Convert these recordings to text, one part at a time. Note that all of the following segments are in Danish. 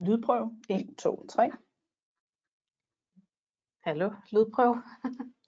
Lydprøve 1, 2, 3. Hallo, lydprøve.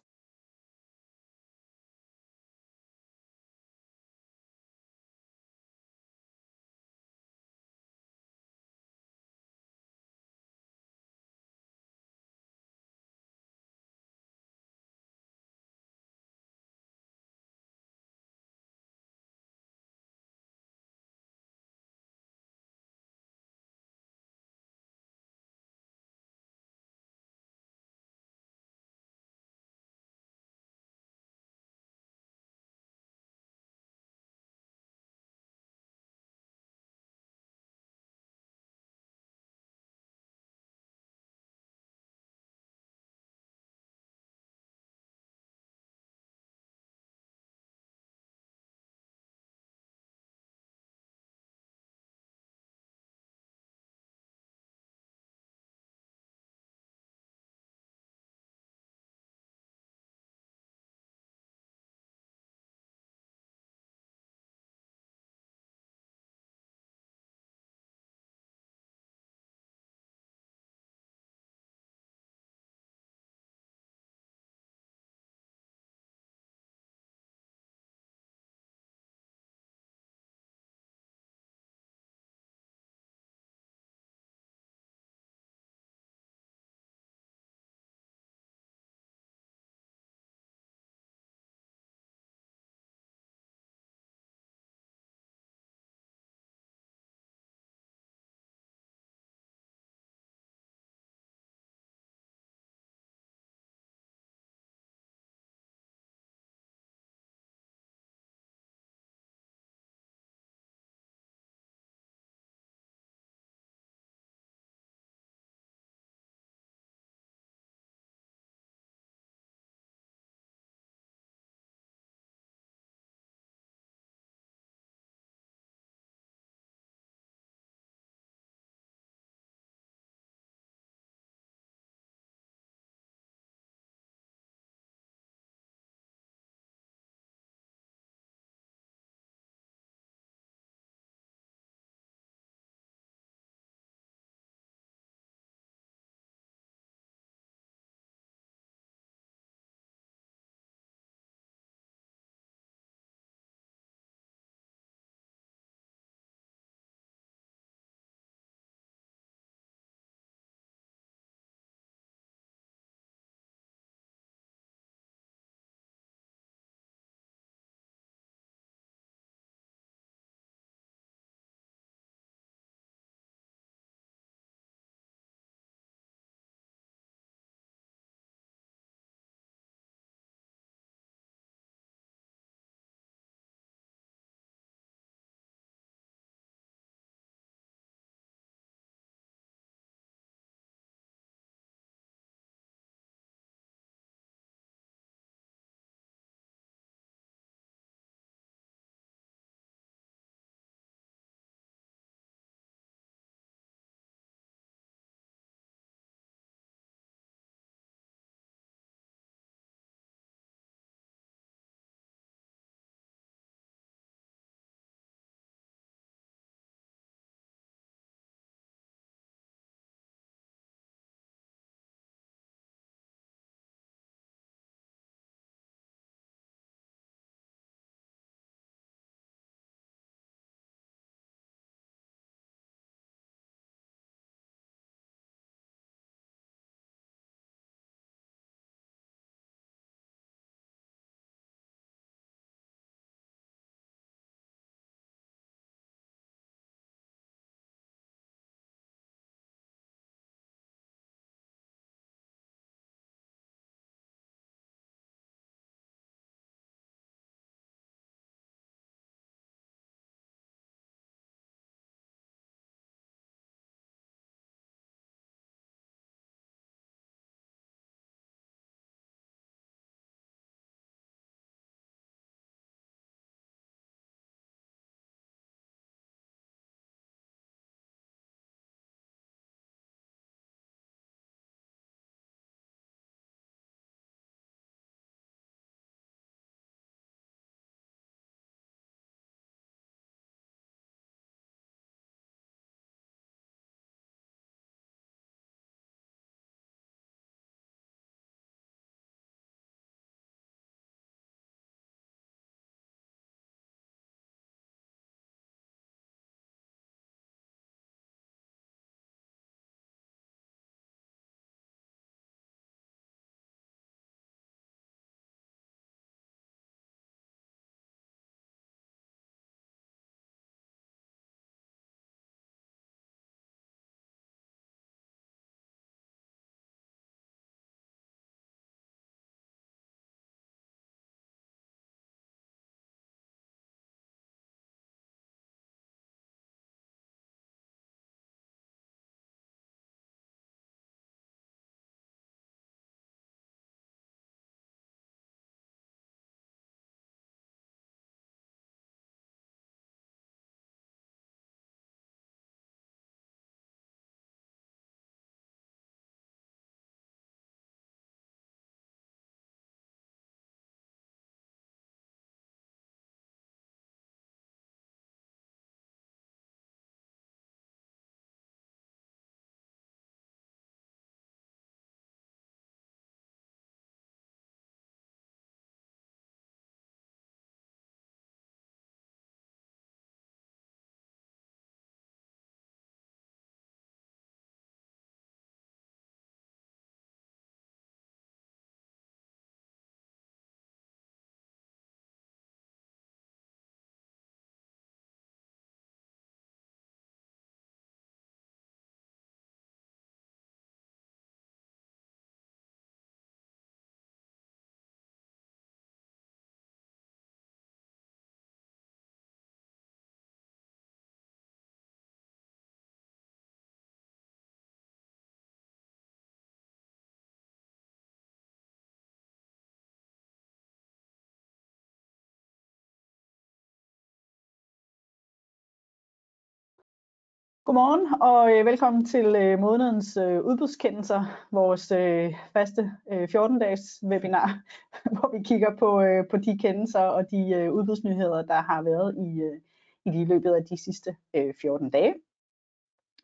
Godmorgen og øh, velkommen til øh, månedens øh, udbudskendelser, vores øh, faste øh, 14-dages webinar, hvor vi kigger på, øh, på de kendelser og de øh, udbudsnyheder, der har været i, øh, i de løbet af de sidste øh, 14 dage.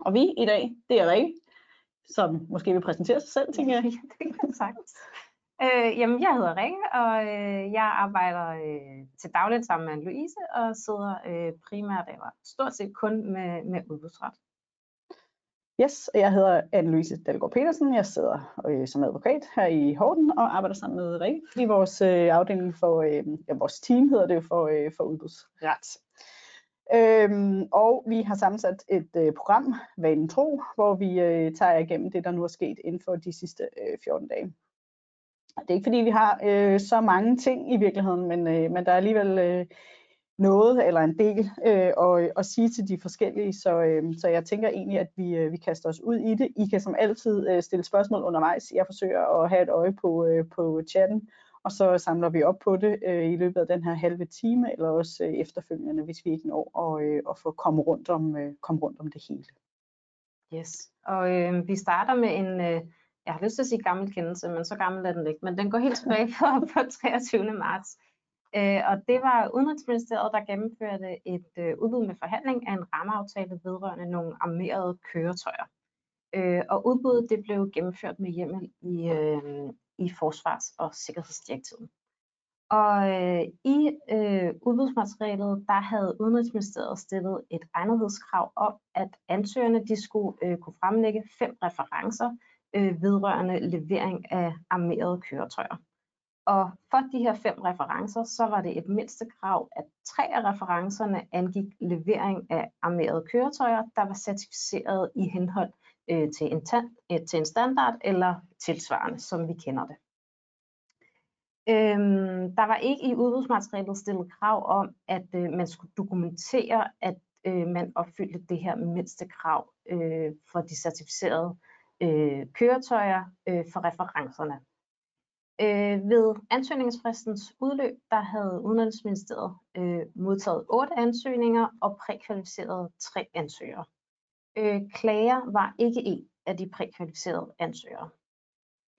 Og vi i dag, det er Rikke, som måske vil præsentere sig selv, tænker jeg. Ja, det kan sagtens. Øh, jamen, jeg hedder Rikke, og øh, jeg arbejder øh, til dagligt sammen med Louise og sidder øh, primært eller stort set kun med, med udbudsret. Yes, og jeg hedder Anne-Louise Dalgaard Petersen. Jeg sidder øh, som advokat her i Horten og arbejder sammen med Rikke i vores øh, afdeling for, øh, ja, vores team hedder det for, øh, for udbudsret. Øhm, og vi har sammensat et øh, program, Vanen Tro, hvor vi øh, tager igennem det, der nu er sket inden for de sidste øh, 14 dage. Det er ikke fordi, vi har øh, så mange ting i virkeligheden, men, øh, men der er alligevel øh, noget eller en del øh, at, at sige til de forskellige, så, øh, så jeg tænker egentlig, at vi, øh, vi kaster os ud i det. I kan som altid øh, stille spørgsmål undervejs. Jeg forsøger at have et øje på, øh, på chatten, og så samler vi op på det øh, i løbet af den her halve time, eller også øh, efterfølgende, hvis vi ikke når at, øh, at få komme rundt, om, øh, komme rundt om det hele. Yes, og øh, vi starter med en, øh, jeg har lyst til at sige gammel kendelse, men så gammel er den ikke, men den går helt tilbage på, på 23. marts. Øh, og det var Udenrigsministeriet, der gennemførte et øh, udbud med forhandling af en rammeaftale vedrørende nogle armerede køretøjer. Øh, og udbuddet det blev gennemført med hjemmel i, øh, i Forsvars- og Sikkerhedsdirektivet. Og øh, i øh, udbudsmaterialet, der havde Udenrigsministeriet stillet et egnethedskrav om, at ansøgerne de skulle øh, kunne fremlægge fem referencer øh, vedrørende levering af armerede køretøjer. Og for de her fem referencer, så var det et mindste krav, at tre af referencerne angik levering af armerede køretøjer, der var certificeret i henhold øh, til, en øh, til en standard eller tilsvarende, som vi kender det. Øhm, der var ikke i udbudsmaterialet stillet krav om, at øh, man skulle dokumentere, at øh, man opfyldte det her mindste krav øh, for de certificerede øh, køretøjer øh, for referencerne. Øh, ved ansøgningsfristens udløb, der havde Udenrigsministeriet øh, modtaget otte ansøgninger og prækvalificeret tre ansøgere. Øh, klager var ikke en af de prækvalificerede ansøgere.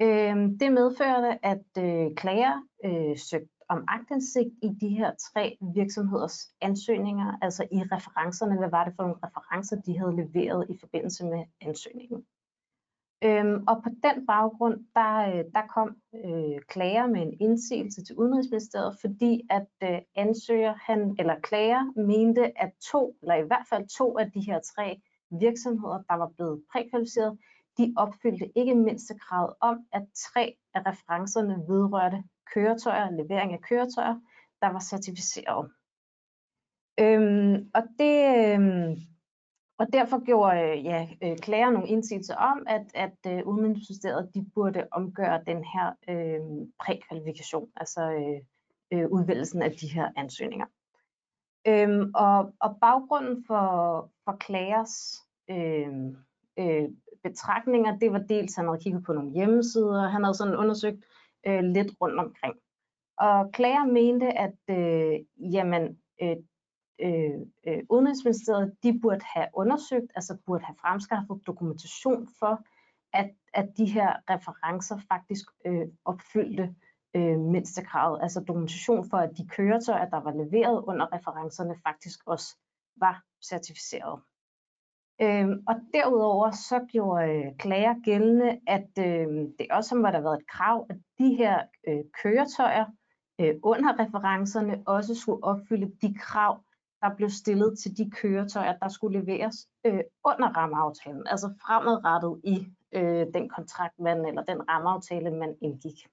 Øh, det medførte, at øh, klager øh, søgte om agtindsigt i de her tre virksomheders ansøgninger, altså i referencerne. Hvad var det for nogle referencer, de havde leveret i forbindelse med ansøgningen? Øhm, og på den baggrund, der, øh, der kom øh, klager med en indsigelse til Udenrigsministeriet, fordi at øh, ansøger han, eller klager mente, at to, eller i hvert fald to af de her tre virksomheder, der var blevet prækvalificeret, de opfyldte ikke mindste kravet om, at tre af referencerne vedrørte køretøjer, levering af køretøjer, der var certificeret. Øhm, og det, øhm, og derfor gjorde øh, ja, øh, klager nogle indsigelser om, at, at øh, Udenrigsministeriet de burde omgøre den her øh, prækvalifikation, altså øh, øh, udvælgelsen af de her ansøgninger. Øhm, og, og baggrunden for, for klagers øh, øh, betragtninger, det var dels, at han havde kigget på nogle hjemmesider, han havde sådan undersøgt øh, lidt rundt omkring. Og klager mente, at øh, jamen, øh, øh, øh, Udenrigsministeriet, de burde have undersøgt, altså burde have fremskaffet dokumentation for, at, at de her referencer faktisk øh, opfyldte øh, mindstekravet, altså dokumentation for, at de køretøjer, der var leveret under referencerne, faktisk også var certificeret. Øhm, og derudover så gjorde øh, klager gældende, at øh, det også må der været et krav, at de her øh, køretøjer øh, under referencerne også skulle opfylde de krav, der blev stillet til de køretøjer, der skulle leveres øh, under rammeaftalen, altså fremadrettet i øh, den kontrakt, man, eller den rammeaftale, man indgik.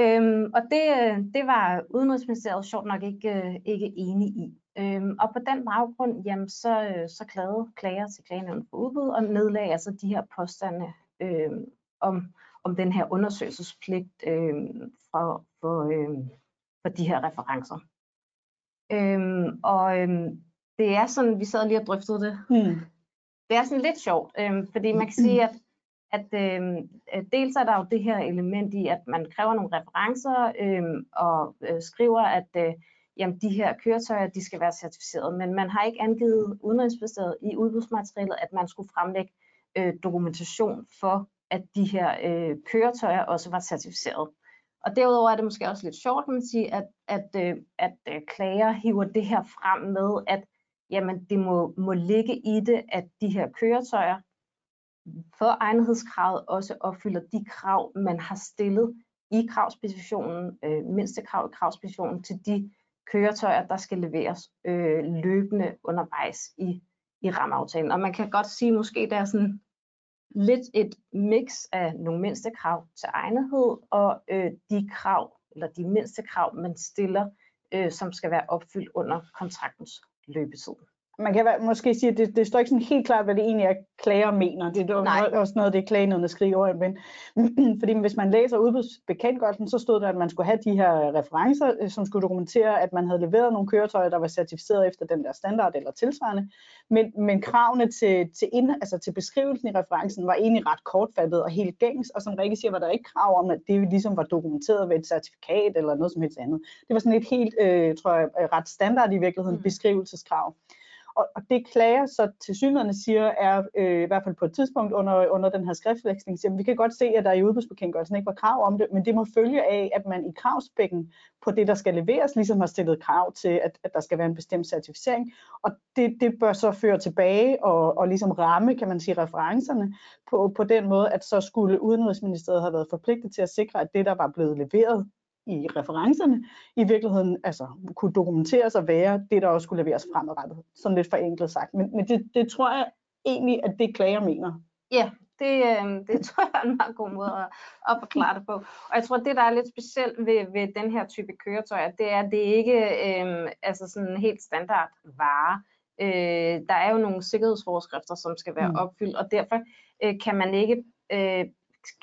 Øhm, og det, øh, det var Udenrigsministeriet sjovt nok ikke, øh, ikke enige i. Øhm, og på den baggrund, jamen, så, øh, så klagede klager til klagenævnet for udbud og nedlagde altså de her påstande øh, om, om den her undersøgelsespligt øh, for, for, øh, for de her referencer. Øhm, og øhm, det er sådan, vi sad lige og drøftede det. Mm. Det er sådan lidt sjovt, øhm, fordi man kan sige, at, at øhm, dels er der jo det her element i, at man kræver nogle referencer øhm, og øh, skriver, at øh, jamen de her køretøjer, de skal være certificeret, men man har ikke angivet udenrigsministeriet i udbudsmaterialet, at man skulle fremlægge øh, dokumentation for, at de her øh, køretøjer også var certificeret. Og derudover er det måske også lidt sjovt, kan man sige, at, at, øh, at øh, klager hiver det her frem med, at jamen, det må, må ligge i det, at de her køretøjer for egnethedskravet også opfylder de krav, man har stillet i kravspecifikationen, øh, mindste krav i kravspecifikationen til de køretøjer, der skal leveres øh, løbende undervejs i, i rammeaftalen. Og man kan godt sige, måske der er sådan lidt et mix af nogle mindste krav til egnethed og øh, de krav, eller de mindste krav, man stiller, øh, som skal være opfyldt under kontraktens løbetid man kan måske sige, at det, det står ikke sådan helt klart, hvad det egentlig er, klager mener. Det er Nej. også noget, det klagenødene skriver over. Men, fordi hvis man læser udbudsbekendtgørelsen, så stod der, at man skulle have de her referencer, øh, som skulle dokumentere, at man havde leveret nogle køretøjer, der var certificeret efter den der standard eller tilsvarende. Men, men kravene til, til, ind, altså til beskrivelsen i referencen var egentlig ret kortfattet og helt gængs, og som Rikke siger, var der ikke krav om, at det ligesom var dokumenteret ved et certifikat eller noget som helst andet. Det var sådan et helt, øh, tror jeg, ret standard i virkeligheden, mm. beskrivelseskrav. Og, og det klager så til synligheden siger, er øh, i hvert fald på et tidspunkt under, under den her skriftveksling, siger, vi kan godt se, at der i udbudsbekendtgørelsen ikke var krav om det, men det må følge af, at man i kravspækken på det, der skal leveres, ligesom har stillet krav til, at, at der skal være en bestemt certificering. Og det, det bør så føre tilbage og, og ligesom ramme, kan man sige, referencerne på, på den måde, at så skulle Udenrigsministeriet have været forpligtet til at sikre, at det, der var blevet leveret i referencerne, i virkeligheden altså, kunne dokumenteres at være det, der også skulle leveres fremadrettet. Sådan lidt forenklet sagt. Men, men det, det tror jeg egentlig, at det klager mener. Ja, det, øh, det tror jeg er en meget god måde at, at forklare det på. Og jeg tror, det, der er lidt specielt ved, ved den her type køretøjer, det er, at det ikke øh, altså sådan en helt standard vare. Øh, der er jo nogle sikkerhedsforskrifter, som skal være mm. opfyldt, og derfor øh, kan man ikke øh,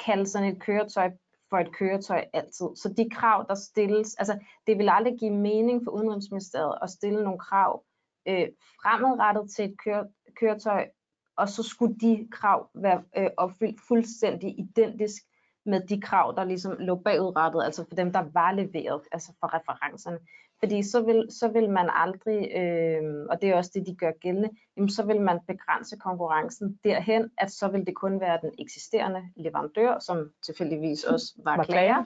kalde sådan et køretøj for et køretøj altid. Så de krav, der stilles, altså det vil aldrig give mening for Udenrigsministeriet at stille nogle krav øh, fremadrettet til et køre, køretøj, og så skulle de krav være øh, opfyldt fuldstændig identisk med de krav, der ligesom lå bagudrettet, altså for dem, der var leveret, altså for referencerne. Fordi så vil, så vil man aldrig, øh, og det er også det, de gør gældende, jamen så vil man begrænse konkurrencen derhen, at så vil det kun være den eksisterende leverandør, som tilfældigvis også var, var klager,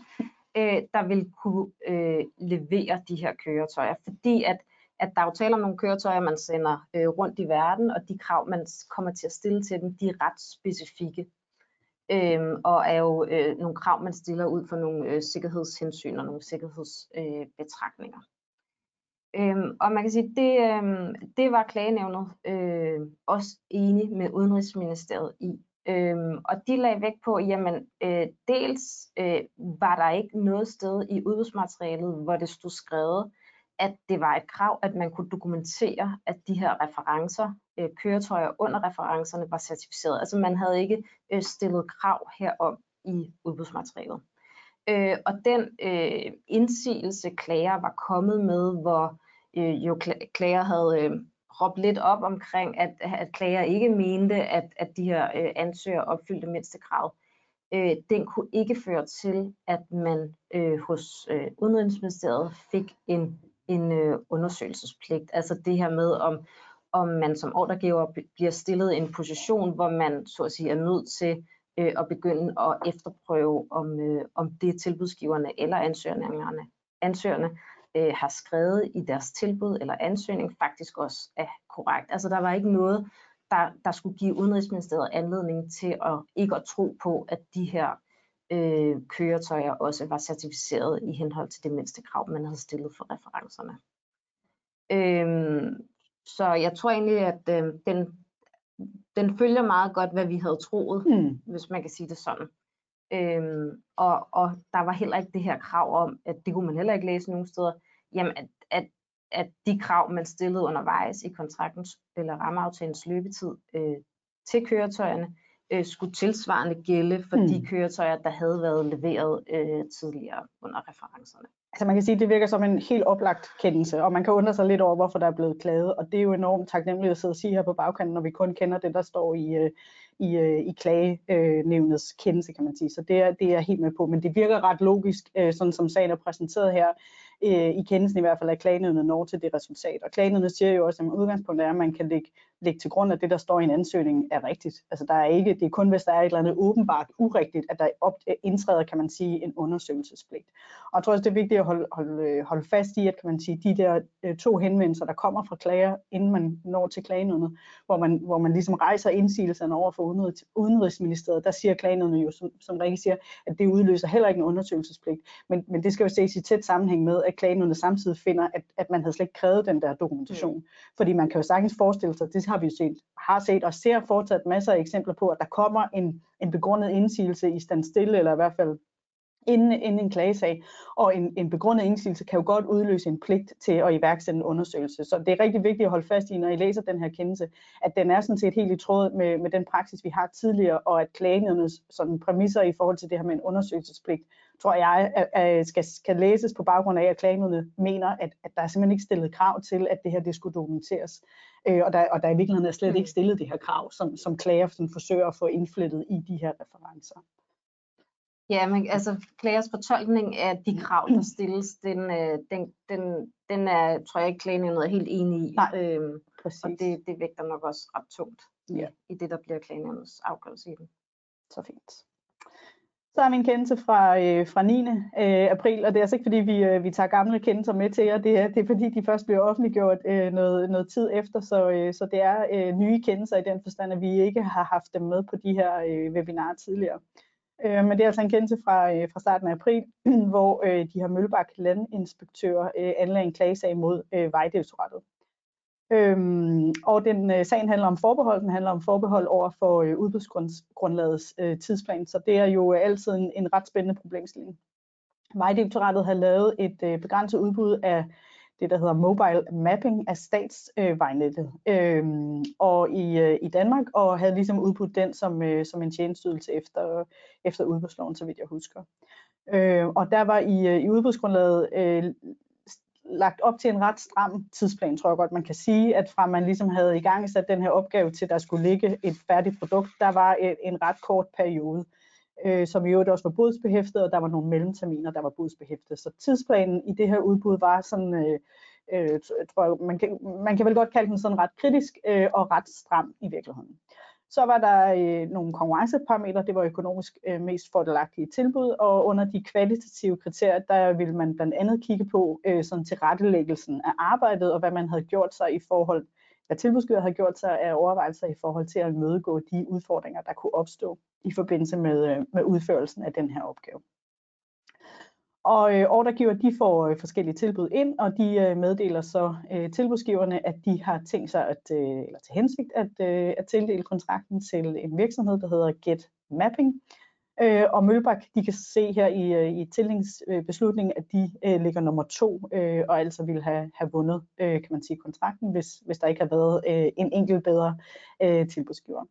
øh, der vil kunne øh, levere de her køretøjer. Fordi at, at der er jo tale om nogle køretøjer, man sender øh, rundt i verden, og de krav, man kommer til at stille til dem, de er ret specifikke. Øhm, og er jo øh, nogle krav, man stiller ud for nogle øh, sikkerhedshensyn og nogle sikkerhedsbetragtninger. Øh, Øhm, og man kan sige, det, øhm, det var klagenævnet øh, også enige med Udenrigsministeriet i. Øhm, og de lagde vægt på, jamen øh, dels øh, var der ikke noget sted i udbudsmaterialet, hvor det stod skrevet, at det var et krav, at man kunne dokumentere, at de her referencer, øh, køretøjer under referencerne var certificeret. Altså man havde ikke øh, stillet krav herom i udbudsmaterialet. Øh, og den øh, indsigelse, klager var kommet med, hvor øh, jo klager havde øh, råbt lidt op omkring, at, at klager ikke mente, at, at de her øh, ansøgere opfyldte mindstekravet, øh, den kunne ikke føre til, at man øh, hos øh, Udenrigsministeriet fik en, en øh, undersøgelsespligt. Altså det her med, om, om man som ordregiver bliver stillet i en position, hvor man så at sige er nødt til øh, at begynde at efterprøve, om, øh, om det tilbudsgiverne eller ansøgerne, ansøgerne øh, har skrevet i deres tilbud eller ansøgning faktisk også er korrekt. Altså der var ikke noget, der, der skulle give Udenrigsministeriet anledning til at ikke at tro på, at de her øh, køretøjer også var certificeret i henhold til det mindste krav, man havde stillet for referencerne. Øhm, så jeg tror egentlig, at øh, den den følger meget godt, hvad vi havde troet, mm. hvis man kan sige det sådan. Øhm, og, og der var heller ikke det her krav om, at det kunne man heller ikke læse nogen steder, jamen at, at, at de krav, man stillede undervejs i kontraktens eller rammeaftalens løbetid øh, til køretøjerne, øh, skulle tilsvarende gælde for mm. de køretøjer, der havde været leveret øh, tidligere under referencerne. Altså man kan sige, at det virker som en helt oplagt kendelse, og man kan undre sig lidt over, hvorfor der er blevet klaget, og det er jo enormt taknemmeligt at sidde og sige her på bagkanten, når vi kun kender det, der står i, øh, i, øh, i klagenævnets kendelse, kan man sige. Så det er, det er jeg helt med på, men det virker ret logisk, øh, sådan som sagen er præsenteret her, øh, i kendelsen i hvert fald, at klagenødene når til det resultat. Og klagenødene siger jo også, at udgangspunktet er, at man kan lægge, lægge til grund, at det, der står i en ansøgning, er rigtigt. Altså der er ikke, det er kun, hvis der er et eller andet åbenbart urigtigt, at der op, indtræder, kan man sige, en undersøgelsespligt. Og jeg tror også, det er vigtigt at holde, holde, holde fast i, at kan man sige, de der øh, to henvendelser, der kommer fra klager, inden man når til klagenødene, hvor man, hvor man ligesom rejser indsigelserne over for udenrigs, Udenrigsministeriet, der siger klagenødene jo, som, som Rikke siger, at det udløser heller ikke en undersøgelsespligt. Men, men det skal jo ses i tæt sammenhæng med, at klagenødene samtidig finder, at, at man havde slet ikke krævet den der dokumentation. Mm. Fordi man kan jo sagtens forestille sig, det har vi set, har set og ser fortsat masser af eksempler på, at der kommer en, en begrundet indsigelse i stand stille, eller i hvert fald inden, inden en klagesag, og en, en begrundet indsigelse kan jo godt udløse en pligt til at iværksætte en undersøgelse. Så det er rigtig vigtigt at holde fast i, når I læser den her kendelse, at den er sådan set helt i tråd med, med den praksis, vi har tidligere, og at klagenødens sådan præmisser i forhold til det her med en undersøgelsespligt, tror jeg, at, at skal, skal læses på baggrund af, at klagenødene mener, at, at der er simpelthen ikke stillet krav til, at det her det skulle dokumenteres. Øh, og, der, og der i virkeligheden er slet ikke stillet det her krav, som, som klager sådan forsøger at få indflettet i de her referencer. Ja, men altså klagers fortolkning af de krav, der stilles, den, øh, den, den, den er, tror jeg ikke, klagenævnet er helt enig i. Nej, øhm, præcis. Og det, det vægter nok også ret tungt ja. i det, der bliver klagenævnets afgørelse i den. Så fint. Så er min kendelse fra, øh, fra 9. Øh, april, og det er altså ikke fordi, vi, øh, vi tager gamle kendelser med til jer, det er, det er fordi, de først bliver offentliggjort øh, noget, noget tid efter, så, øh, så det er øh, nye kendelser i den forstand, at vi ikke har haft dem med på de her øh, webinarer tidligere. Øh, men det er altså en kendelse fra, øh, fra starten af april, hvor øh, de her Møllebak landinspektører øh, anlagde en klagesag mod øh, Vejdirektoratet. Øhm, og den øh, sagen handler om forbehold, den handler om forbehold over for øh, udbudsgrundlagets øh, tidsplan, så det er jo øh, altid en, en ret spændende problemstilling. Vejdirektoratet har lavet et øh, begrænset udbud af det, der hedder mobile mapping af statsvejnettet øh, og i, øh, i Danmark, og havde ligesom udbudt den som, øh, som en tjenestydelse efter, efter udbudsloven, så vidt jeg husker. Øh, og der var i, øh, i udbudsgrundlaget øh, lagt op til en ret stram tidsplan, tror jeg godt, man kan sige, at fra man ligesom havde i gang sat den her opgave til, der skulle ligge et færdigt produkt, der var et, en ret kort periode øh, som i øvrigt også var bodsbehæftet, og der var nogle mellemterminer, der var bodsbehæftet. Så tidsplanen i det her udbud var sådan, øh, øh, tror jeg, man kan, man kan vel godt kalde den sådan ret kritisk øh, og ret stram i virkeligheden. Så var der øh, nogle konkurrenceparametre, det var økonomisk øh, mest fordelagtige tilbud, og under de kvalitative kriterier, der ville man blandt andet kigge på øh, sådan tilrettelæggelsen af arbejdet, og hvad man havde gjort sig i forhold hvad tilbudsgiver havde gjort sig af overvejelser i forhold til at mødegå de udfordringer, der kunne opstå i forbindelse med, øh, med udførelsen af den her opgave. Og øh, ordregiver de får øh, forskellige tilbud ind, og de øh, meddeler så øh, tilbudsgiverne, at de har tænkt sig at, øh, eller til hensigt at, øh, at tildele kontrakten til en virksomhed, der hedder Get Mapping, Øh, og Mølbak, de kan se her i, øh, i tildelingsbeslutningen, at de øh, ligger nummer to, øh, og altså ville have, have vundet, øh, kan man sige, kontrakten, hvis, hvis der ikke har været øh, en enkelt bedre øh, tilbudsgiver.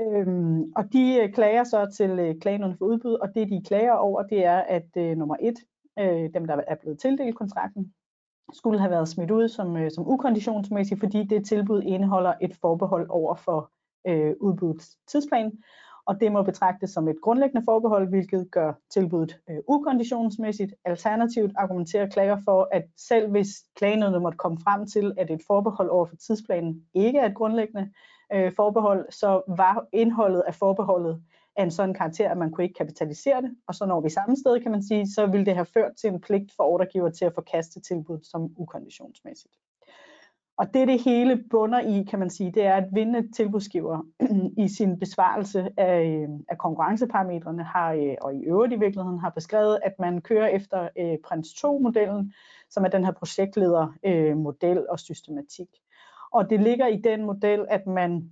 Øhm, og de øh, klager så til øh, klagerne for udbud, og det de klager over, det er, at øh, nummer et, øh, dem der er blevet tildelt kontrakten, skulle have været smidt ud som, øh, som ukonditionsmæssigt, fordi det tilbud indeholder et forbehold over for øh, udbudets tidsplan, og det må betragtes som et grundlæggende forbehold, hvilket gør tilbuddet øh, ukonditionsmæssigt. Alternativt argumenterer klager for, at selv hvis klagenødene måtte komme frem til, at et forbehold over for tidsplanen ikke er et grundlæggende øh, forbehold, så var indholdet af forbeholdet af en sådan karakter, at man kunne ikke kapitalisere det. Og så når vi samme sted, kan man sige, så ville det have ført til en pligt for ordregiver til at forkaste tilbuddet som ukonditionsmæssigt. Og det det hele bunder i, kan man sige, det er, at vindende tilbudsgiver i sin besvarelse af, øh, af konkurrenceparametrene har, øh, og i øvrigt i virkeligheden har beskrevet, at man kører efter øh, Prins 2-modellen, som er den her projektledermodel øh, og systematik. Og det ligger i den model, at man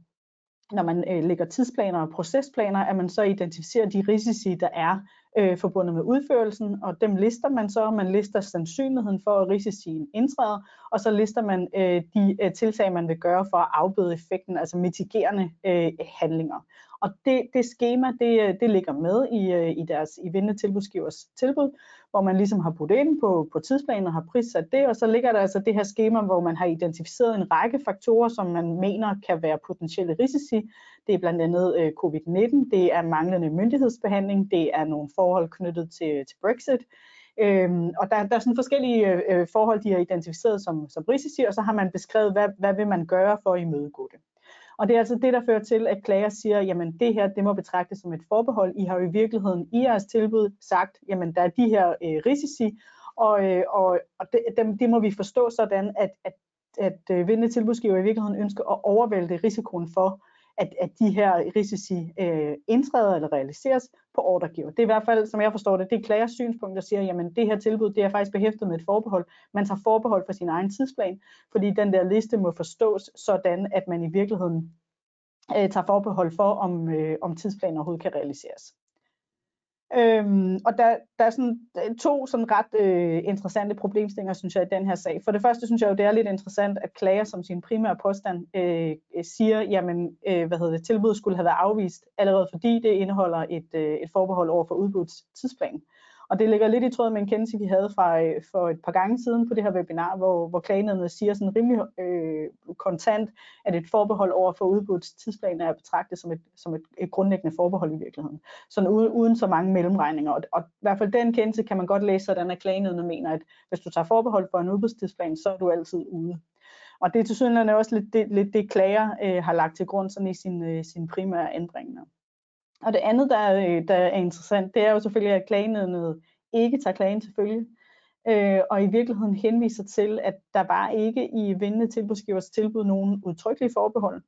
når man øh, lægger tidsplaner og procesplaner, at man så identificerer de risici, der er øh, forbundet med udførelsen, og dem lister man så. Man lister sandsynligheden for, at risicien indtræder, og så lister man øh, de øh, tiltag, man vil gøre for at afbøde effekten, altså mitigerende øh, handlinger. Og det, det schema, det, øh, det ligger med i, øh, i deres i vindende tilbudsgivers tilbud, hvor man ligesom har puttet ind på, på tidsplanen og har prissat det, og så ligger der altså det her schema, hvor man har identificeret en række faktorer, som man mener kan være potentielle risici. Det er blandt andet øh, covid-19, det er manglende myndighedsbehandling, det er nogle forhold knyttet til, til Brexit, Øhm, og der, der er sådan forskellige øh, øh, forhold, de har identificeret som, som risici, og så har man beskrevet, hvad, hvad vil man gøre for at imødegå det. Og det er altså det, der fører til, at klager siger, jamen det her, det må betragtes som et forbehold. I har jo i virkeligheden i jeres tilbud sagt, jamen der er de her øh, risici, og, øh, og, og det, dem, det må vi forstå sådan, at, at, at øh, vindende tilbudsgiver i virkeligheden ønsker at overvælte risikoen for, at, at de her risici øh, indtræder eller realiseres på ordregiver. Det er i hvert fald, som jeg forstår det, det er klagers synspunkt, der siger, jamen det her tilbud, det er faktisk behæftet med et forbehold. Man tager forbehold for sin egen tidsplan, fordi den der liste må forstås sådan, at man i virkeligheden øh, tager forbehold for, om, øh, om tidsplanen overhovedet kan realiseres. Øhm, og der, der er sådan to sådan ret øh, interessante problemstillinger, synes jeg, i den her sag. For det første synes jeg jo, det er lidt interessant, at klager som sin primære påstand øh, øh, siger, jamen, øh, hvad hedder det, tilbuddet skulle have været afvist, allerede fordi det indeholder et, øh, et forbehold over for udbudets tidsplan. Og det ligger lidt i tråd med en kendelse, vi havde fra, øh, for et par gange siden på det her webinar, hvor, hvor klagenævnet siger sådan rimelig øh, kontant, at et forbehold over for udbudt tidsplan er betragtet som et, som et, et grundlæggende forbehold i virkeligheden. Sådan uden, uden så mange mellemregninger. Og, og i hvert fald den kendelse kan man godt læse sådan, at klagenævnet mener, at hvis du tager forbehold for en udbudstidsplan, så er du altid ude. Og det er til synligheden også lidt det, lidt det klager øh, har lagt til grund sådan i sin, øh, sin primære ændringer. Og det andet, der er, der er interessant, det er jo selvfølgelig, at klagenødnet ikke tager klagen til følge, øh, og i virkeligheden henviser til, at der var ikke i vindende tilbudsgivers tilbud nogen udtrykkelige forbehold.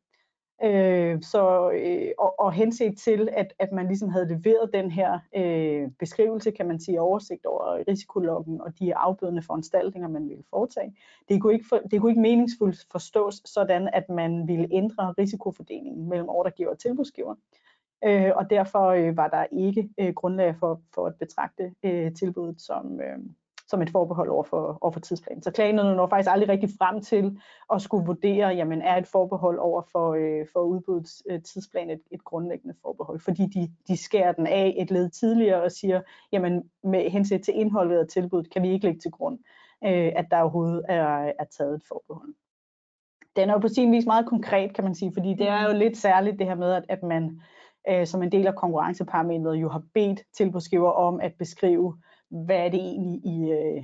Øh, så, øh, og, og henset til, at, at man ligesom havde leveret den her øh, beskrivelse, kan man sige, oversigt over risikologgen og de afbødende foranstaltninger, man ville foretage. Det kunne, ikke for, det kunne ikke meningsfuldt forstås sådan, at man ville ændre risikofordelingen mellem ordregiver og tilbudsgiver øh, og derfor øh, var der ikke øh, grundlag for, for at betragte øh, tilbuddet som, øh, som et forbehold over for, over for tidsplanen. Så klagenødene når faktisk aldrig rigtig frem til at skulle vurdere, jamen er et forbehold over for, øh, for udbuddets øh, tidsplan et, et grundlæggende forbehold, fordi de, de skærer den af et led tidligere og siger, jamen med hensyn til indholdet af tilbuddet kan vi ikke lægge til grund, øh, at der overhovedet er, er taget et forbehold. Den er jo på sin vis meget konkret, kan man sige, fordi det er jo lidt særligt det her med, at, at man øh, som en del af konkurrenceparametret jo har bedt tilbudsgiver om at beskrive, hvad er det egentlig i, øh,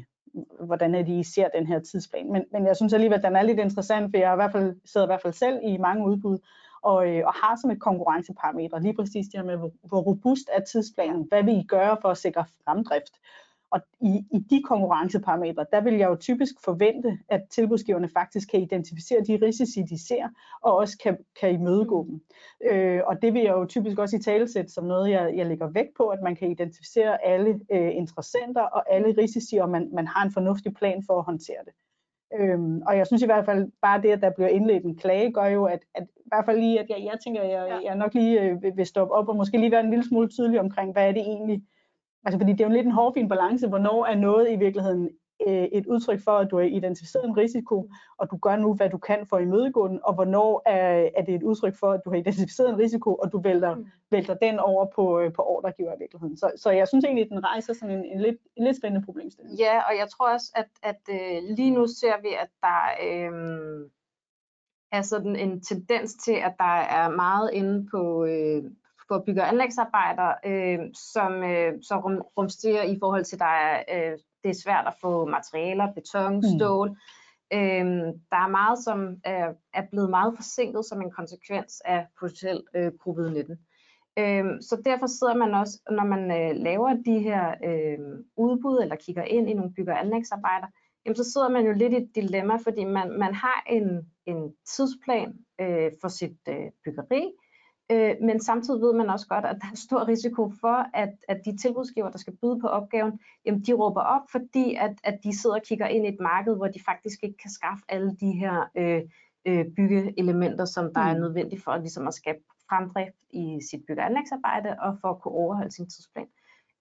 hvordan er det, I ser den her tidsplan. Men, men jeg synes alligevel, at den er lidt interessant, for jeg i hvert fald, sidder i hvert fald selv i mange udbud, og, øh, og har som et konkurrenceparameter lige præcis det her med, hvor, hvor robust er tidsplanen, hvad vil I gøre for at sikre fremdrift? Og i, i de konkurrenceparametre, der vil jeg jo typisk forvente, at tilbudsgiverne faktisk kan identificere de risici, de ser, og også kan, kan imødegå dem. Øh, og det vil jeg jo typisk også i talesæt som noget, jeg, jeg lægger vægt på, at man kan identificere alle øh, interessenter og alle risici, og man, man har en fornuftig plan for at håndtere det. Øhm, og jeg synes i hvert fald bare det, at der bliver indledt en klage, gør jo, at, at i hvert fald lige, at jeg, jeg tænker, at jeg, jeg nok lige øh, vil stoppe op og måske lige være en lille smule tydelig omkring, hvad er det egentlig, Altså fordi det er jo lidt en hårfin balance, hvornår er noget i virkeligheden øh, et udtryk for, at du har identificeret en risiko, og du gør nu, hvad du kan for at imødegå den, og hvornår er, er det et udtryk for, at du har identificeret en risiko, og du vælter, mm. vælter den over på, øh, på ordregiver i virkeligheden. Så, så jeg synes egentlig, at den rejser sådan en, en, lidt, en lidt spændende problemstilling. Ja, og jeg tror også, at, at øh, lige nu ser vi, at der øh, er sådan en tendens til, at der er meget inde på, øh, for bygge- og anlægsarbejder, øh, som øh, så rum, rumsterer i forhold til, at der er, øh, det er svært at få materialer, beton, mm. stål. Mm. Øh, der er meget, som er, er blevet meget forsinket som en konsekvens af potentielt øh, covid-19. Øh, så derfor sidder man også, når man øh, laver de her øh, udbud eller kigger ind i nogle bygge- og anlægsarbejder, jamen, så sidder man jo lidt i et dilemma, fordi man, man har en, en tidsplan øh, for sit øh, byggeri, Øh, men samtidig ved man også godt, at der er stor risiko for, at, at de tilbudsgiver, der skal byde på opgaven, jamen de råber op, fordi at, at de sidder og kigger ind i et marked, hvor de faktisk ikke kan skaffe alle de her øh, øh, byggeelementer, som der mm. er nødvendige for at, ligesom at skabe fremdrift i sit byggeanlægsarbejde og for at kunne overholde sin tidsplan.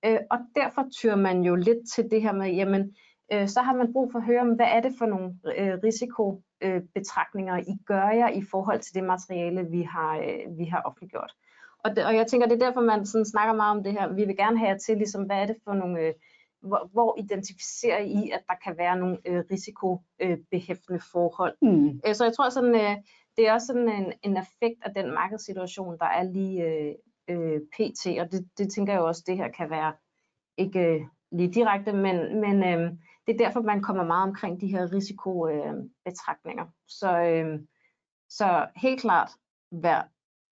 Øh, og derfor tyrer man jo lidt til det her med, jamen øh, så har man brug for at høre, hvad er det for nogle øh, risikobetragtninger, I gør jer i forhold til det materiale, vi har, øh, vi har offentliggjort. Og, det, og jeg tænker, det er derfor, man sådan snakker meget om det her. Vi vil gerne have jer til, ligesom, hvad er det for nogle, øh, hvor, hvor identificerer I, at der kan være nogle øh, risikobehæftende forhold. Mm. Øh, så jeg tror sådan, øh, det er også sådan en, en effekt af den markedssituation, der er lige øh, øh, pt. Og det, det tænker jeg også, det her kan være ikke lige direkte, men, men øh, det er derfor, man kommer meget omkring de her risikobetragtninger. Øh, så, øh, så helt klart værd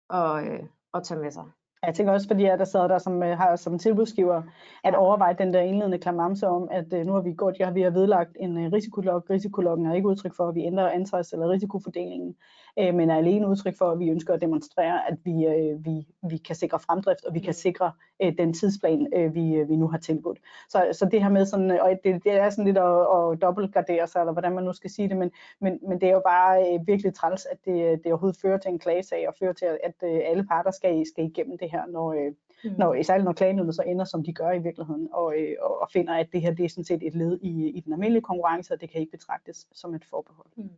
at, øh, at tage med sig. Jeg tænker også, fordi jeg der sad der som, øh, har som tilbudsgiver, at overveje den der indledende klamamse om, at uh, nu har vi gjort, ja, vi har vedlagt en risikolog. Risikologgen er ikke udtryk for, at vi ændrer ansvars- eller risikofordelingen, uh, men er alene udtryk for, at vi ønsker at demonstrere, at vi, uh, vi, vi kan sikre fremdrift, og vi kan sikre uh, den tidsplan, uh, vi, uh, vi nu har tilbudt. Så, så det her med sådan, og det, det er sådan lidt at, at dobbeltgardere sig, eller hvordan man nu skal sige det, men, men, men det er jo bare uh, virkelig træls, at det, det overhovedet fører til en klagesag, og fører til, at uh, alle parter skal, skal igennem det her, når, øh, mm. når, særligt når klagenødene så ender, som de gør i virkeligheden, og, øh, og finder, at det her det er sådan set et led i, i den almindelige konkurrence, og det kan ikke betragtes som et forbehold. Mm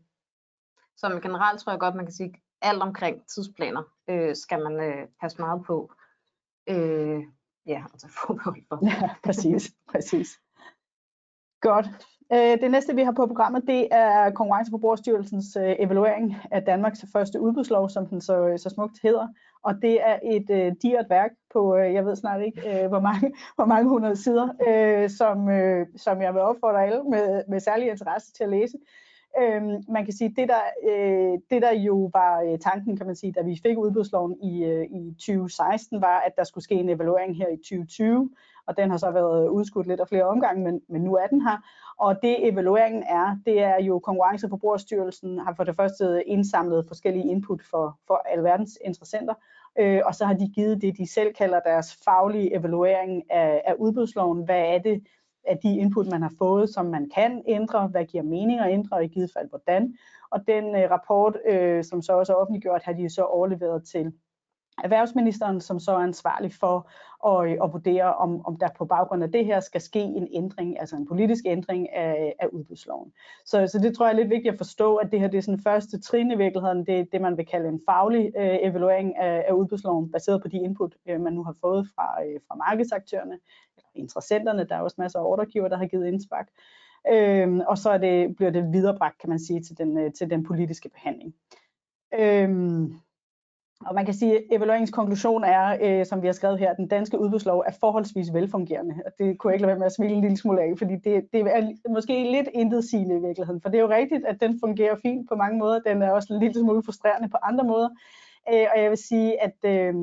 som generelt tror jeg godt, man kan sige, alt omkring tidsplaner øh, skal man øh, passe meget på. Øh, ja, altså forbehold for. Ja, præcis, præcis. Godt. Øh, det næste, vi har på programmet, det er Konkurrence- og Forbrugerstyrelsens øh, evaluering af Danmarks første udbudslov, som den så, øh, så smukt hedder. Og det er et øh, digert værk på, øh, jeg ved snart ikke, øh, hvor, mange, hvor mange hundrede sider, øh, som, øh, som jeg vil opfordre alle med, med særlig interesse til at læse. Øh, man kan sige, det der, øh, det der jo var øh, tanken, kan man sige, da vi fik udbudsloven i, øh, i 2016, var, at der skulle ske en evaluering her i 2020, og den har så været udskudt lidt af flere omgange, men, men nu er den her. Og det evalueringen er, det er jo Konkurrence- og Forbrugerstyrelsen har for det første indsamlet forskellige input for, for alverdens interessenter, øh, og så har de givet det, de selv kalder deres faglige evaluering af, af udbudsloven. Hvad er det af de input, man har fået, som man kan ændre? Hvad giver mening at ændre, og i givet fald hvordan? Og den øh, rapport, øh, som så også er offentliggjort, har de så overleveret til erhvervsministeren, som så er ansvarlig for at, øh, at vurdere, om, om der på baggrund af det her skal ske en ændring, altså en politisk ændring af, af udbudsloven. Så, så det tror jeg er lidt vigtigt at forstå, at det her det er sådan første trin i virkeligheden, det er det, man vil kalde en faglig øh, evaluering af, af udbudsloven, baseret på de input, øh, man nu har fået fra, øh, fra markedsaktørerne, interessenterne, der er også masser af ordregiver, der har givet indspark. Øhm, og så er det, bliver det viderebragt, kan man sige, til den, øh, til den politiske behandling. Øhm, og man kan sige, at evalueringskonklusion er, øh, som vi har skrevet her, at den danske udbudslov er forholdsvis velfungerende. Og det kunne jeg ikke lade være med at smile en lille smule af, fordi det, det er måske lidt intetsigende i virkeligheden. For det er jo rigtigt, at den fungerer fint på mange måder. Den er også en lille smule frustrerende på andre måder. Øh, og jeg vil sige, at øh,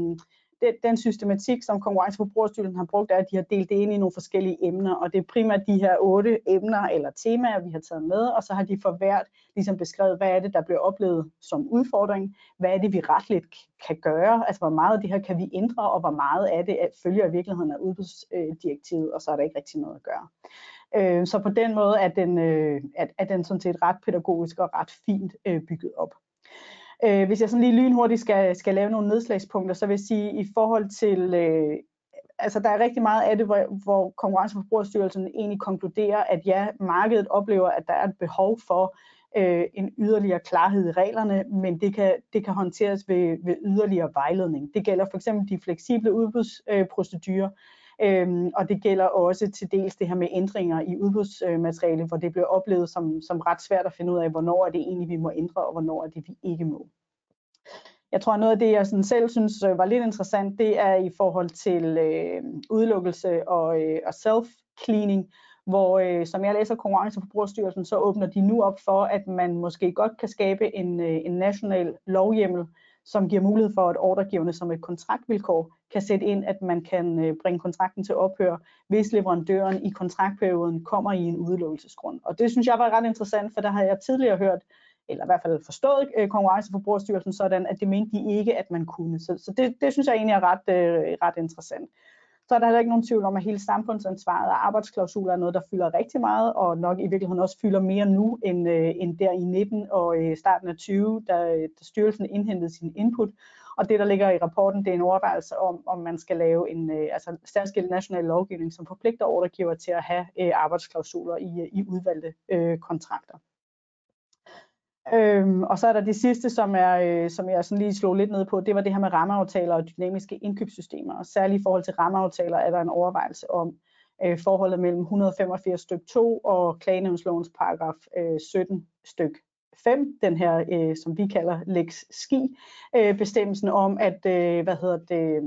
den, den systematik, som Konkurrence- og Forbrugerstyrelsen har brugt, er, at de har delt det ind i nogle forskellige emner, og det er primært de her otte emner eller temaer, vi har taget med, og så har de for hvert ligesom beskrevet, hvad er det, der bliver oplevet som udfordring, hvad er det, vi retligt kan gøre, altså hvor meget af det her kan vi ændre, og hvor meget af det følger i virkeligheden af udbudsdirektivet, og så er der ikke rigtig noget at gøre. Øh, så på den måde er den, øh, er den sådan set ret pædagogisk og ret fint øh, bygget op. Øh, hvis jeg sådan lige lynhurtigt skal, skal lave nogle nedslagspunkter, så vil jeg sige, i forhold til, øh, altså der er rigtig meget af det, hvor, hvor Konkurrence- og Forbrugerstyrelsen egentlig konkluderer, at ja, markedet oplever, at der er et behov for øh, en yderligere klarhed i reglerne, men det kan, det kan håndteres ved, ved yderligere vejledning. Det gælder for eksempel de fleksible udbudsprocedurer, Øhm, og det gælder også til dels det her med ændringer i udbudsmateriale, hvor det bliver oplevet som, som ret svært at finde ud af, hvornår er det egentlig, vi må ændre, og hvornår er det, vi ikke må. Jeg tror, noget af det, jeg sådan selv synes øh, var lidt interessant, det er i forhold til øh, udelukkelse og, øh, og self-cleaning, hvor, øh, som jeg læser Konkurrence- og Forbrugerstyrelsen, så åbner de nu op for, at man måske godt kan skabe en, øh, en national lovhjemmel, som giver mulighed for, at ordregiverne som et kontraktvilkår kan sætte ind, at man kan øh, bringe kontrakten til ophør, hvis leverandøren i kontraktperioden kommer i en udelukkelsesgrund. Og det synes jeg var ret interessant, for der har jeg tidligere hørt, eller i hvert fald forstået øh, Konkurrence- og Forbrugerstyrelsen sådan, at det mente de ikke, at man kunne. Så, så det, det synes jeg egentlig er ret, øh, ret interessant så er der heller ikke nogen tvivl om, at hele samfundsansvaret og arbejdsklausuler er noget, der fylder rigtig meget, og nok i virkeligheden også fylder mere nu, end, øh, end der i 19 og øh, starten af 20, da, da styrelsen indhentede sin input. Og det, der ligger i rapporten, det er en overvejelse om, om man skal lave en øh, altså særskilt national lovgivning, som forpligter ordregiver til at have øh, arbejdsklausuler i, øh, i udvalgte øh, kontrakter. Øhm, og så er der det sidste, som, er, øh, som jeg sådan lige slog lidt ned på, det var det her med rammeaftaler og dynamiske indkøbssystemer. Og særligt i forhold til rammeaftaler er der en overvejelse om øh, forholdet mellem 185 styk 2 og klagenævnslovens paragraf øh, 17 styk 5, den her, øh, som vi kalder Lex Ski, øh, bestemmelsen om, at, øh, hvad hedder det,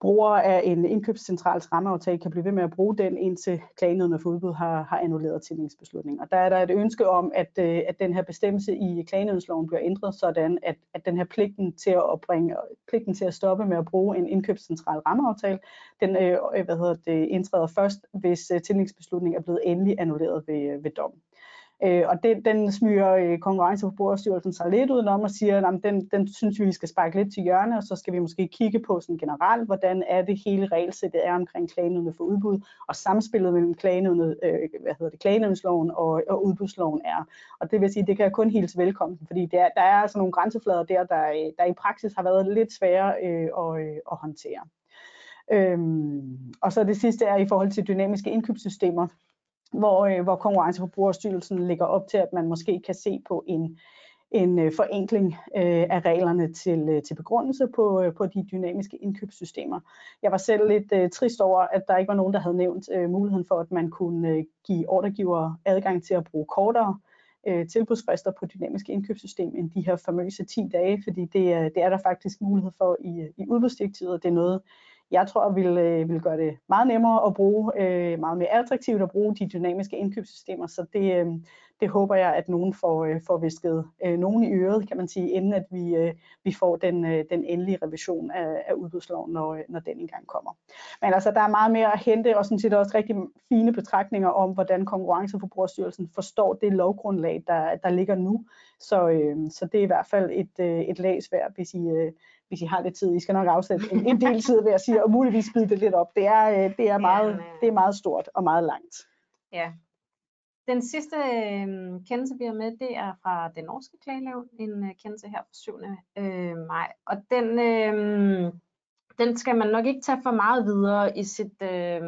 brugere af en indkøbscentrals rammeaftale kan blive ved med at bruge den, indtil klagenødene for udbud har, har annulleret tildelingsbeslutningen. Og der er der et ønske om, at, øh, at den her bestemmelse i klagenødsloven bliver ændret, sådan at, at den her pligten til at opbringe, pligten til at stoppe med at bruge en indkøbscentral rammeaftale, den øh, hvad hedder det, indtræder først, hvis øh, tildelingsbeslutningen er blevet endelig annulleret ved, øh, ved dom. Øh, og det, den smyger øh, Konkurrence- og Forbrugerstyrelsen sig lidt udenom og siger, at den, den synes vi, vi skal sparke lidt til hjørne, og så skal vi måske kigge på sådan generelt, hvordan er det hele regelsættet er omkring klagenødene for udbud, og samspillet mellem klagenødene, øh, hvad hedder det, klagenødsloven og, og udbudsloven er. Og det vil sige, det kan jeg kun hilse velkommen, fordi der, der er altså nogle grænseflader der, der, der i praksis har været lidt svære øh, at, øh, at håndtere. Øhm, og så det sidste er i forhold til dynamiske indkøbssystemer hvor, øh, hvor Konkurrence- på Forbrugerstyrelsen lægger op til, at man måske kan se på en, en øh, forenkling øh, af reglerne til, øh, til begrundelse på, øh, på de dynamiske indkøbssystemer. Jeg var selv lidt øh, trist over, at der ikke var nogen, der havde nævnt øh, muligheden for, at man kunne øh, give ordregiver adgang til at bruge kortere øh, tilbudsfrister på dynamiske indkøbssystem end de her famøse 10 dage, fordi det, øh, det er der faktisk mulighed for i, øh, i udbudsdirektivet, og det er noget, jeg tror vil, øh, vil gøre det meget nemmere at bruge, øh, meget mere attraktivt at bruge de dynamiske indkøbssystemer, så det, øh, det håber jeg, at nogen får, øh, får visket øh, nogen i øret, kan man sige, inden at vi, øh, vi får den, øh, den endelige revision af, af udbudsloven, når, øh, når den engang kommer. Men altså, der er meget mere at hente, og sådan set også rigtig fine betragtninger om, hvordan Konkurrence- og Forbrugerstyrelsen forstår det lovgrundlag, der, der ligger nu. Så, øh, så det er i hvert fald et, øh, et lag værd, hvis I, øh, hvis I har lidt tid. I skal nok afsætte en, en del tid ved at sige, og muligvis spide det lidt op. Det er, øh, det er, meget, ja, det er meget stort og meget langt. Ja. Den sidste øh, kendelse, vi har med, det er fra den norske klagenævn, en øh, kendelse her fra 7. Øh, maj. Og den, øh, den skal man nok ikke tage for meget videre i sit øh,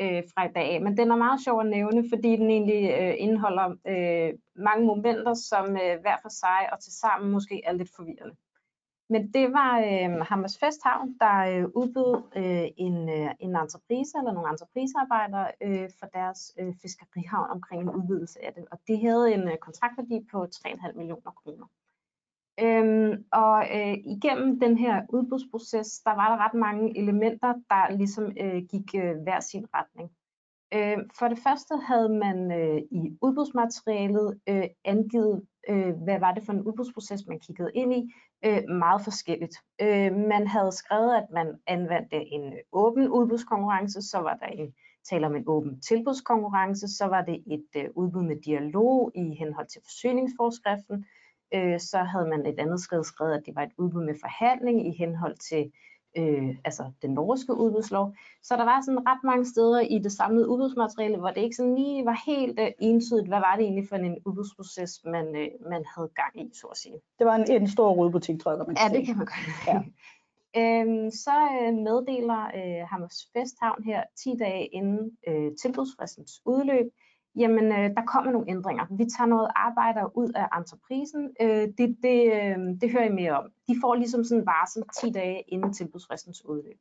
øh, fra i dag, men den er meget sjov at nævne, fordi den egentlig øh, indeholder øh, mange momenter, som øh, hver for sig og til sammen måske er lidt forvirrende. Men det var øh, Hammers Festhavn, der øh, udbød øh, en, øh, en entreprise eller nogle entreprisearbejdere øh, for deres øh, fiskerihavn omkring en udvidelse af det. Og det havde en øh, kontraktværdi på 3,5 millioner kroner. Øhm, og øh, igennem den her udbudsproces, der var der ret mange elementer, der ligesom øh, gik øh, hver sin retning. Øh, for det første havde man øh, i udbudsmaterialet øh, angivet, øh, hvad var det for en udbudsproces, man kiggede ind i, øh, meget forskelligt. Øh, man havde skrevet, at man anvendte en åben udbudskonkurrence, så var der en tale om en åben tilbudskonkurrence, så var det et øh, udbud med dialog i henhold til forsyningsforskriften, øh, så havde man et andet skridt skrevet, at det var et udbud med forhandling i henhold til øh, altså den norske udbudslov. Så der var sådan ret mange steder i det samlede udbudsmateriale, hvor det ikke sådan lige var helt øh, entydigt, hvad var det egentlig for en udbudsproces, man, øh, man havde gang i, så at sige. Det var en, en stor rodbutik, tror jeg, man Ja, det kan man godt. Ja. Øhm, så øh, meddeler øh, Hammers Festhavn her 10 dage inden øh, tilbudsfristens udløb, jamen øh, der kommer nogle ændringer. Vi tager noget arbejder ud af entreprisen. Øh, det, det, øh, det hører I mere om. De får ligesom sådan en varsel 10 dage inden tilbudsfristens udløb.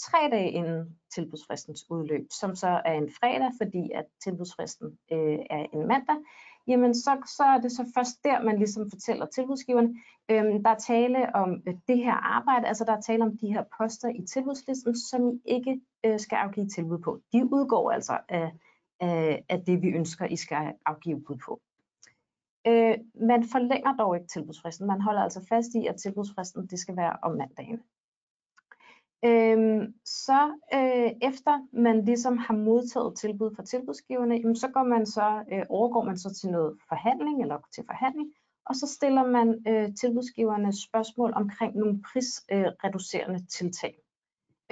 3 dage inden tilbudsfristens udløb, som så er en fredag, fordi at tilbudsfristen øh, er en mandag, jamen så, så er det så først der, man ligesom fortæller tilbudsgiverne, øh, der er tale om øh, det her arbejde, altså der er tale om de her poster i tilbudslisten, som I ikke øh, skal afgive tilbud på. De udgår altså af af, af det, vi ønsker, I skal afgive bud på. Øh, man forlænger dog ikke tilbudsfristen. Man holder altså fast i, at tilbudsfristen det skal være om mandagen. Øh, så øh, efter man ligesom har modtaget tilbud fra tilbudsgiverne, jamen, så går man så, øh, overgår man så til noget forhandling eller til forhandling, og så stiller man øh, tilbudsgiverne spørgsmål omkring nogle prisreducerende øh, tiltag.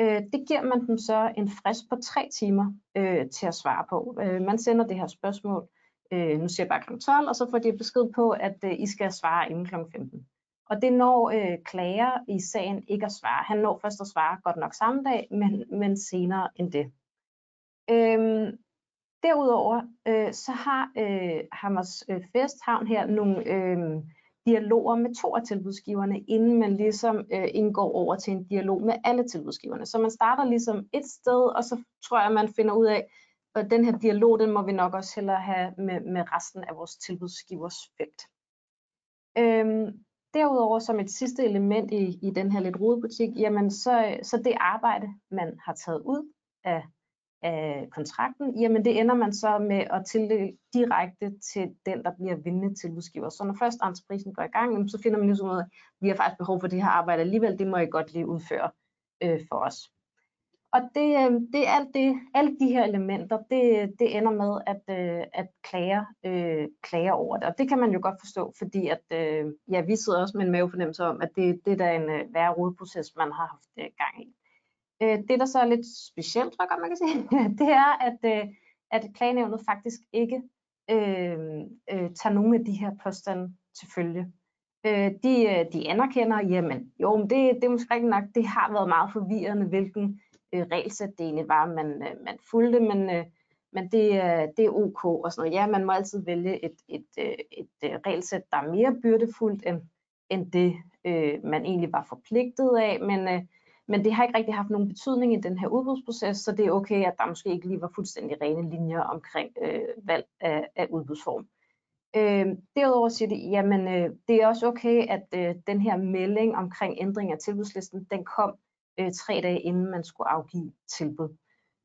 Øh, det giver man dem så en frist på tre timer øh, til at svare på. Øh, man sender det her spørgsmål, øh, nu siger jeg bare kl. 12, og så får de besked på, at øh, I skal svare inden kl. 15. Og det når øh, klager i sagen ikke at svare. Han når først at svare godt nok samme dag, men, men senere end det. Øh, derudover øh, så har øh, Hammers øh, Festhavn her nogle øh, dialoger med to af tilbudsgiverne, inden man ligesom øh, indgår over til en dialog med alle tilbudsgiverne. Så man starter ligesom et sted, og så tror jeg, man finder ud af, at den her dialog, den må vi nok også hellere have med, med resten af vores tilbudsgivers felt. Øhm, derudover som et sidste element i, i den her lidt rodebutik, jamen så, øh, så det arbejde, man har taget ud af, af kontrakten, jamen det ender man så med at tildele direkte til den, der bliver vindende tilbudsgiver. Så når først entreprisen går i gang, så finder man ligesom ud af, at vi har faktisk behov for det her arbejde alligevel, det må I godt lige udføre øh, for os. Og det, øh, det er alt det, alle de her elementer, det, det ender med, at, øh, at klager, øh, klager over det. Og det kan man jo godt forstå, fordi at, øh, ja, vi sidder også med en mavefornemmelse om, at det, det er da en øh, værre rodproces, man har haft øh, gang i. Øh, det, der så er lidt specielt, tror jeg godt, man kan sige, det er, at, øh, at klagenævnet faktisk ikke øh, øh, tager nogle af de her påstande til følge. Øh, de, øh, de anerkender, jamen jo, men det, det er måske ikke nok, det har været meget forvirrende, hvilken øh, regelsæt det egentlig var, man, øh, man fulgte, men, øh, men det, øh, det er ok og sådan noget. Ja, man må altid vælge et, et, øh, et, et øh, regelsæt, der er mere byrdefuldt end, end det, øh, man egentlig var forpligtet af, men, øh, men det har ikke rigtig haft nogen betydning i den her udbudsproces, så det er okay, at der måske ikke lige var fuldstændig rene linjer omkring øh, valg af, af udbudsform. Øh, derudover siger de, jamen øh, det er også okay, at øh, den her melding omkring ændring af tilbudslisten, den kom øh, tre dage inden man skulle afgive tilbud.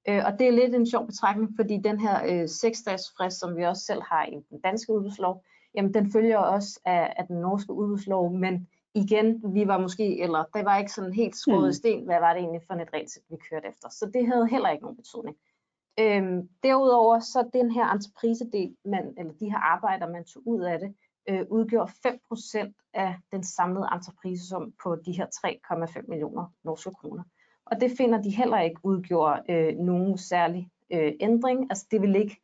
Øh, og det er lidt en sjov betragtning, fordi den her øh, seksdages frist, som vi også selv har i den danske udbudslov, jamen den følger også af, af den norske udbudslov, men igen, vi var måske, eller det var ikke sådan helt skåret i mm. sten, hvad var det egentlig for et regelsæt, vi kørte efter. Så det havde heller ikke nogen betydning. Øhm, derudover så den her entreprisedel, man, eller de her arbejder, man tog ud af det, øh, udgjorde 5% af den samlede entreprisesum på de her 3,5 millioner norske kroner. Og det finder de heller ikke udgjorde øh, nogen særlig øh, ændring. Altså det vil ikke,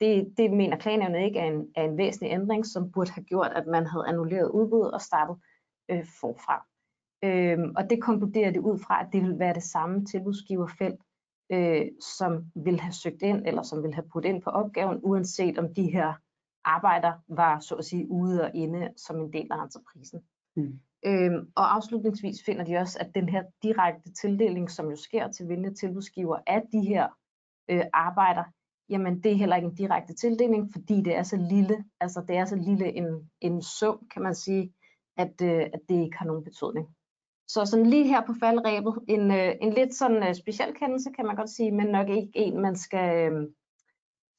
det, det mener klagenævnet ikke er en, er en væsentlig ændring, som burde have gjort, at man havde annulleret udbud og startet øh, forfra. Øh, og det konkluderer det ud fra, at det vil være det samme tilbudsgiverfelt, øh, som vil have søgt ind, eller som vil have puttet ind på opgaven, uanset om de her arbejder var så at sige ude og inde som en del af entreprisen. Mm. Øhm, og afslutningsvis finder de også, at den her direkte tildeling, som jo sker til vindende tilbudsgiver af de her øh, arbejder, jamen det er heller ikke en direkte tildeling, fordi det er så lille, altså det er så lille en, en sum, kan man sige, at, øh, at det ikke har nogen betydning. Så sådan lige her på faldrebet, en, øh, en lidt sådan øh, speciel kendelse, kan man godt sige, men nok ikke en, man skal, øh,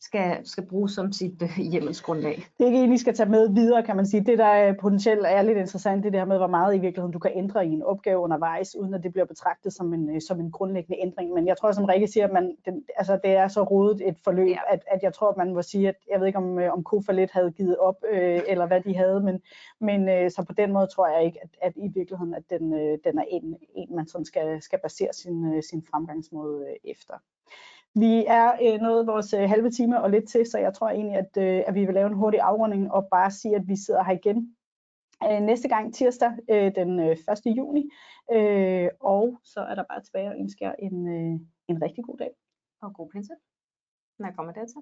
skal, skal bruge som sit øh, hjemmelsgrundlag. Det er ikke en, I skal tage med videre, kan man sige. Det, der potentielt er lidt interessant, det er her med, hvor meget i virkeligheden du kan ændre i en opgave undervejs, uden at det bliver betragtet som en, øh, som en grundlæggende ændring. Men jeg tror, som Rikke siger, at man, den, altså, det er så rodet et forløb, ja. at, at jeg tror, at man må sige, at jeg ved ikke, om, øh, om Kofa lidt havde givet op, øh, eller hvad de havde, men, men øh, så på den måde tror jeg ikke, at, at i virkeligheden, at den, øh, den er en, en man sådan skal, skal basere sin, øh, sin fremgangsmåde øh, efter. Vi er øh, nået vores øh, halve time og lidt til, så jeg tror egentlig, at, øh, at vi vil lave en hurtig afrunding og bare sige, at vi sidder her igen øh, næste gang tirsdag øh, den øh, 1. juni. Øh, og så er der bare tilbage og ønsker jer en, øh, en rigtig god dag. Og god pinse, når jeg kommer dertil.